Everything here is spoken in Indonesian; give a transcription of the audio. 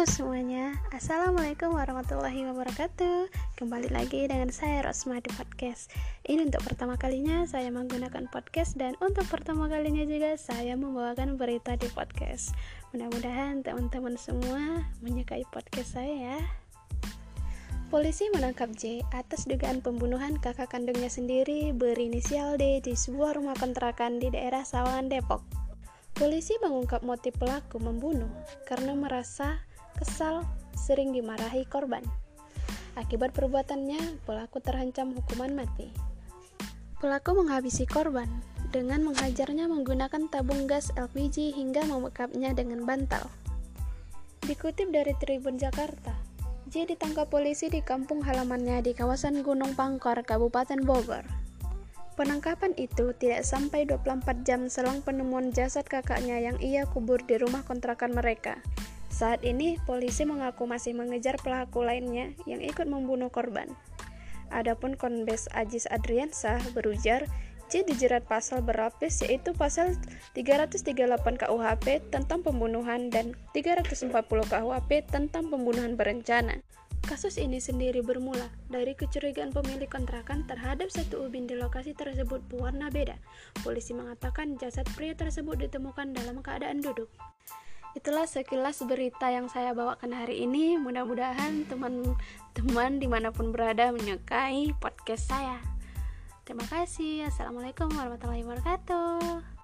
Halo semuanya, Assalamualaikum warahmatullahi wabarakatuh. Kembali lagi dengan saya Rosma di podcast. Ini untuk pertama kalinya saya menggunakan podcast Dan untuk pertama kalinya juga saya membawakan berita di podcast. Mudah-mudahan teman-teman semua menyukai podcast saya ya. Polisi menangkap J atas dugaan pembunuhan kakak kandungnya sendiri berinisial D di sebuah rumah kontrakan di daerah Sawangan, Depok. Polisi mengungkap motif pelaku membunuh karena merasa kesal sering dimarahi korban. Akibat perbuatannya, pelaku terancam hukuman mati. Pelaku menghabisi korban dengan menghajarnya menggunakan tabung gas LPG hingga membekapnya dengan bantal. Dikutip dari Tribun Jakarta, J ditangkap polisi di kampung halamannya di kawasan Gunung Pangkor, Kabupaten Bogor. Penangkapan itu tidak sampai 24 jam selang penemuan jasad kakaknya yang ia kubur di rumah kontrakan mereka. Saat ini, polisi mengaku masih mengejar pelaku lainnya yang ikut membunuh korban. Adapun Kombes Ajis Adriansah berujar, C dijerat pasal berlapis yaitu pasal 338 KUHP tentang pembunuhan dan 340 KUHP tentang pembunuhan berencana. Kasus ini sendiri bermula dari kecurigaan pemilik kontrakan terhadap satu ubin di lokasi tersebut berwarna beda. Polisi mengatakan jasad pria tersebut ditemukan dalam keadaan duduk. Itulah sekilas berita yang saya bawakan hari ini. Mudah-mudahan teman-teman di mana pun berada menyukai podcast saya. Terima kasih. Assalamualaikum warahmatullahi wabarakatuh.